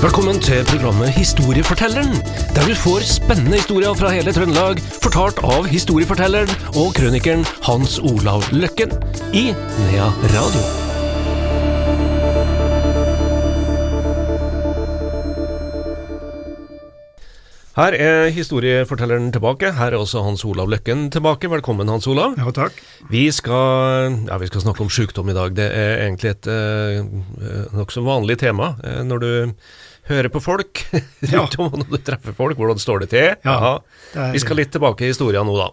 Velkommen til programmet Historiefortelleren, der du får spennende historier fra hele Trøndelag, fortalt av historiefortelleren og krønikeren Hans Olav Løkken i Nea Radio. Her er historiefortelleren tilbake. Her er også Hans Olav Løkken tilbake. Velkommen, Hans Olav. Ja, takk. Vi skal, ja, vi skal snakke om sykdom i dag. Det er egentlig et eh, nokså vanlig tema eh, når du hører på folk rundt om, når du treffer folk. Hvordan står det til? Ja, det er- Vi skal litt tilbake i historien nå, da.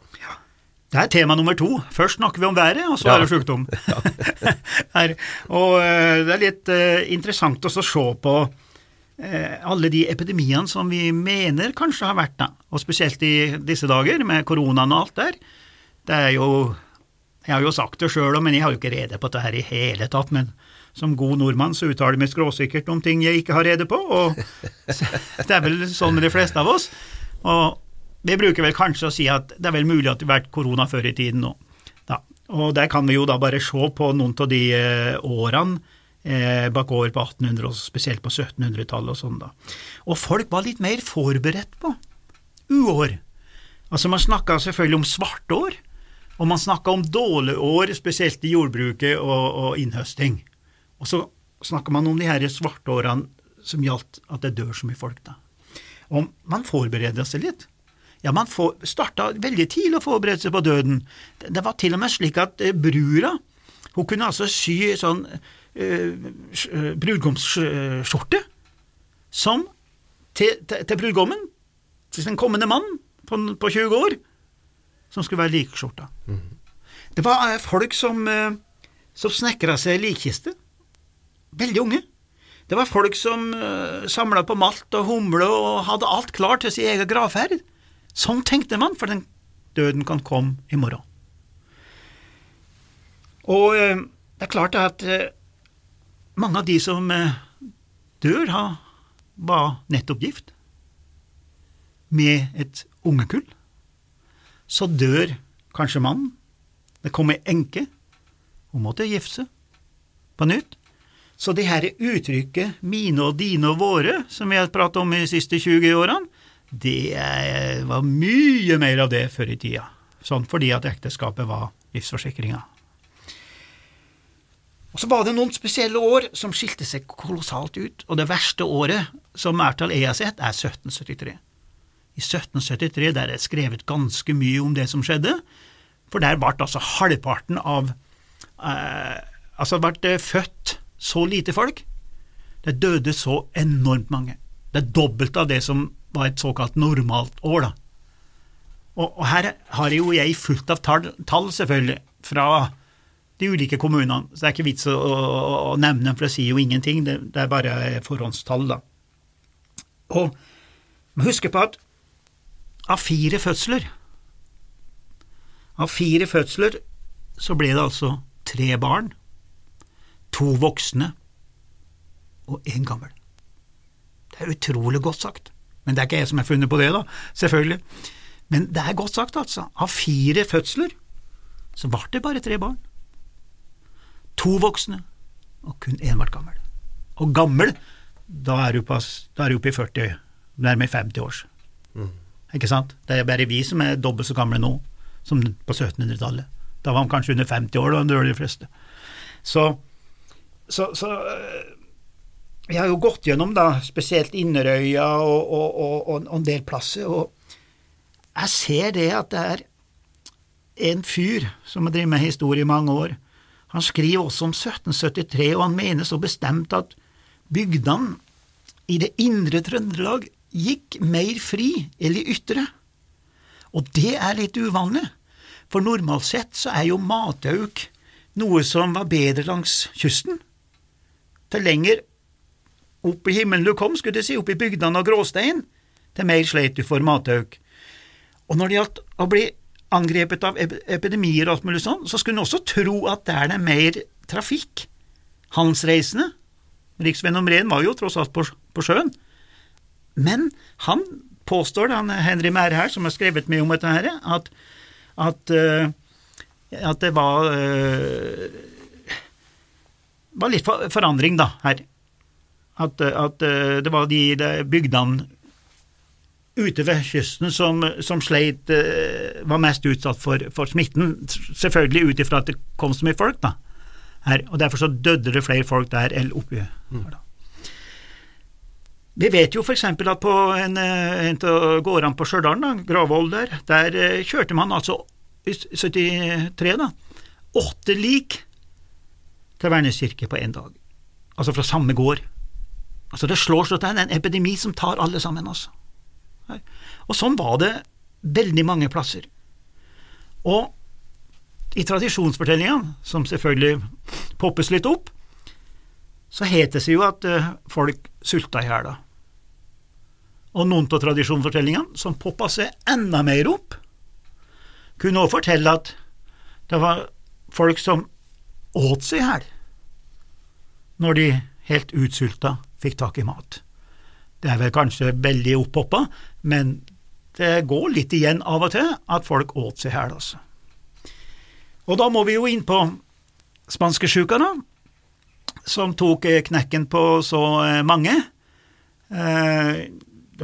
Det er tema nummer to. Først snakker vi om været, og så Ja. er det sykdom. Og eh, det er litt eh, interessant også å se på eh, alle de epidemiene som vi mener kanskje har vært da, og spesielt i disse dager med koronaen og alt der. Det er jo Jeg har jo sagt det sjøl, men jeg har jo ikke rede på dette her i hele tatt. Men som god nordmann så uttaler jeg meg skråsikkert om ting jeg ikke har rede på, og det er vel sånn med de fleste av oss. Og vi bruker vel kanskje å si at det er vel mulig at det har vært korona før i tiden nå. Og der kan vi jo da bare se på noen av de eh, årene eh, bakover på 1800 og spesielt på 1700-tallet og sånn da. Og folk var litt mer forberedt på uår. Altså man snakka selvfølgelig om svartår, og man snakka om dårlige år, spesielt i jordbruket og, og innhøsting. Og så snakker man om de her svarte årene som gjaldt at det dør så mye folk, da. Og man forbereder seg litt. Ja, man starta veldig tidlig å forberede seg på døden. Det, det var til og med slik at eh, brura hun kunne altså sy sånn eh, eh, brudgomsskjorte som til, til, til brudgommen, til den kommende mann på, på 20 år, som skulle være likskjorta. Det var eh, folk som, eh, som snekra seg likkiste, veldig unge. Det var folk som uh, samla på malt og humle og hadde alt klart til sin egen gravferd. Sånn tenkte man, for den døden kan komme i morgen. Og eh, det er klart at eh, mange av de som eh, dør, var nettopp gift med et ungekull. Så dør kanskje mannen. Det kommer enke. Hun måtte gifte seg på nytt. Så det her uttrykket 'mine og dine og våre', som vi har pratet om i de siste 20 årene, det var mye mer av det før i tida. Sånn fordi at ekteskapet var livsforsikringa. Og så var det noen spesielle år som skilte seg kolossalt ut, og det verste året som Ertal E har sett, er 1773. I 1773 der er skrevet ganske mye om det som skjedde, for der ble altså halvparten av eh, Altså ble født så lite folk. Det døde så enormt mange. Det er dobbelt av det som var et såkalt normalt år, da. Og, og her har jo jeg fullt av tall, tall, selvfølgelig, fra de ulike kommunene, så det er ikke vits å, å, å nevne, for det sier jo ingenting, det, det er bare forhåndstall, da. Og må huske på at av fire fødsler Av fire fødsler så ble det altså tre barn, to voksne og én gammel. Det er utrolig godt sagt, men det er ikke jeg som har funnet på det, da, selvfølgelig. Men det er godt sagt, altså. Av fire fødsler så ble det bare tre barn. To voksne, og kun én ble gammel. Og gammel, da er du oppe i 40, nærmere 50 års. Ikke sant? Det er bare vi som er dobbelt så gamle nå som på 1700-tallet. Da var han kanskje under 50 år, da var de fleste. Så, så, så øh, vi har jo gått gjennom da, spesielt Inderøya og, og, og, og en del plasser, og jeg ser det at det er en fyr som har drevet med historie i mange år. Han skriver også om 1773, og han mener så bestemt at bygdene i det indre Trøndelag gikk mer fri eller ytre. Og det er litt uvanlig, for normalt sett så er jo matauk noe som var bedre langs kysten. Til lenger opp i himmelen du kom, skulle du si, opp i bygdene og gråstein, til mer sleit du for matauk. Og når det gjaldt å bli angrepet av epidemier og alt mulig sånn, så skulle en også tro at der det er mer trafikk, handelsreisende Riksvei nummer én var jo tross alt på, på sjøen. Men han påstår, han Henry Mære her, som har skrevet mye om dette her, at, at, eh, at det var eh, var litt forandring, da, her. At, at eh, det var de, de bygdene ute ved kysten som, som sleit, var mest utsatt for, for smitten. Selvfølgelig ut ifra at det kom så mye folk, da. Her, og Derfor så døde det flere folk der enn oppi her. da. Vi vet jo f.eks. at på en, eh, en gårdene på Stjørdal, Gravvoll der, der eh, kjørte man altså i 73 da, åtte lik til Værnes kirke på én dag. Altså fra samme gård. Altså Det slår slått an en epidemi som tar alle sammen, altså. Og sånn var det veldig mange plasser. Og i tradisjonsfortellinga, som selvfølgelig poppes litt opp, så heter det seg jo at eh, folk sulta i hjel. Og noen av tradisjonsfortellingene, som poppa seg enda mer opp, kunne også fortelle at det var folk som åt seg hjel når de helt utsulta fikk tak i mat. Det er vel kanskje veldig opphoppa, men det går litt igjen av og til at folk åt seg i hjel, altså. Og da må vi jo inn på spanskesjuka, da, som tok knekken på så mange.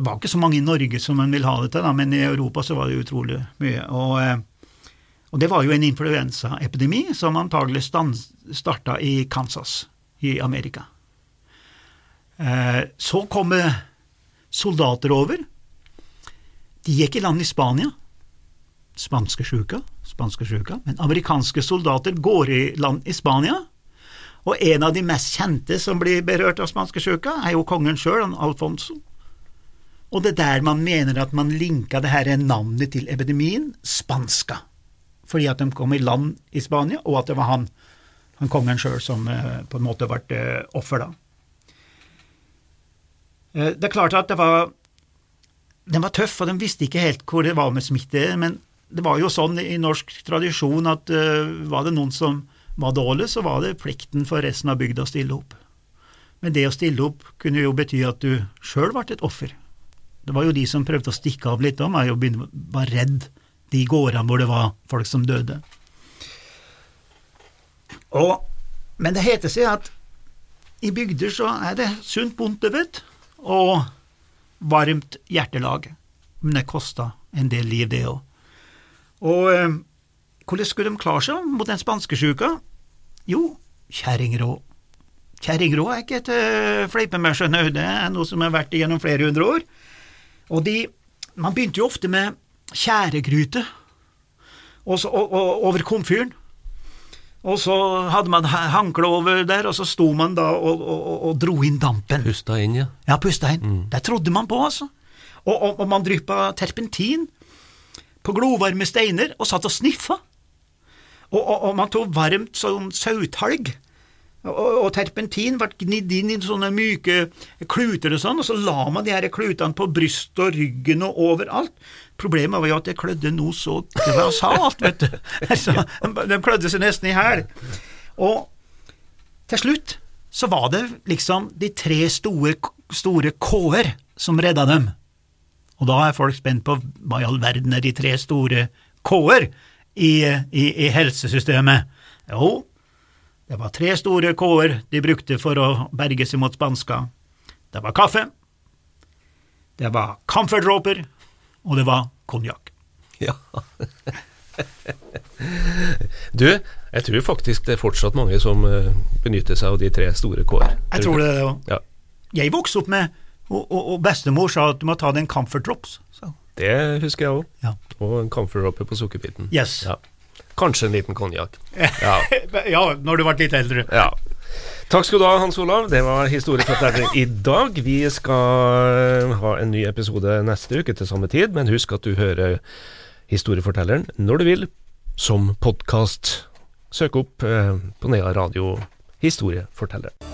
Eh, det var ikke så mange i Norge som en vil ha det til, men i Europa så var det utrolig mye. Og, og det var jo en influensaepidemi som antagelig starta i Kansas i Amerika. Så kom soldater over. De gikk i land i Spania. Spanskesjuka, spanskesjuka, men amerikanske soldater går i land i Spania. Og en av de mest kjente som blir berørt av spanskesjuka, er jo kongen sjøl, Alfonso. Og det er der man mener at man linka det her navnet til epidemien, spanska, fordi at de kom i land i Spania, og at det var han, han kongen sjøl som eh, på en måte ble eh, offer da. Eh, det er klart at det var den var tøff, og de visste ikke helt hvor det var med smitte, men det var jo sånn i norsk tradisjon at var det noen som var dårlig, så var det plikten for resten av bygda å stille opp. Men det å stille opp kunne jo bety at du sjøl ble et offer. Det var jo de som prøvde å stikke av litt, de jo var redd de gårdene hvor det var folk som døde. Og, men det heter seg at i bygder så er det sunt bondevett og varmt hjertelag. Men det kosta en del liv, det òg. Og eh, hvordan skulle de klare seg mot den spanskesjuka? Jo, kjerringrå. Kjerringrå er ikke et uh, fleipe med, skjønner Det er noe som har vært gjennom flere hundre år. Og de Man begynte jo ofte med tjæregryte over komfyren. Og så hadde man håndkle over der, og så sto man da og, og, og dro inn dampen. Pusta inn, ja. Ja, pusta inn. Mm. Det trodde man på, altså. Og, og, og man dryppa terpentin på glovarme steiner og satt og sniffa. Og, man tok varmt sånn sautalg. Og, terpentin ble gnidd inn i sånne myke kluter og sånn, og så la man de her klutene på brystet og ryggen og overalt. Problemet var jo at det klødde noe så grassat, vet du. Altså, de klødde seg nesten i hæl. Og til slutt så var det liksom de tre store, store K-er som redda dem. Og da er folk spent på hva i all verden er de tre store K-er i, i, i helsesystemet? Jo, det var tre store K-er de brukte for å berge seg mot spanska. Det var kaffe, det var camferdråper, og det var konjakk. Ja. du, jeg tror faktisk det er fortsatt mange som eh, benytter seg av de tre store K-er. Jeg tror det, det òg. Ja. Jeg vokste opp med og, og, og, bestemor sa at du må ta deg en Drops. Så. Det husker jeg òg. Ja. Og en Comfort Dropper på sukkerbiten. Yes. Ja. Kanskje en liten konjakk. Ja. ja, når du ble litt eldre. Ja. Takk skal du ha, Hans Olav. Det var historiefortelling i dag. Vi skal ha en ny episode neste uke til samme tid, men husk at du hører Historiefortelleren når du vil, som podkast. Søk opp eh, på Nea Radio Historieforteller.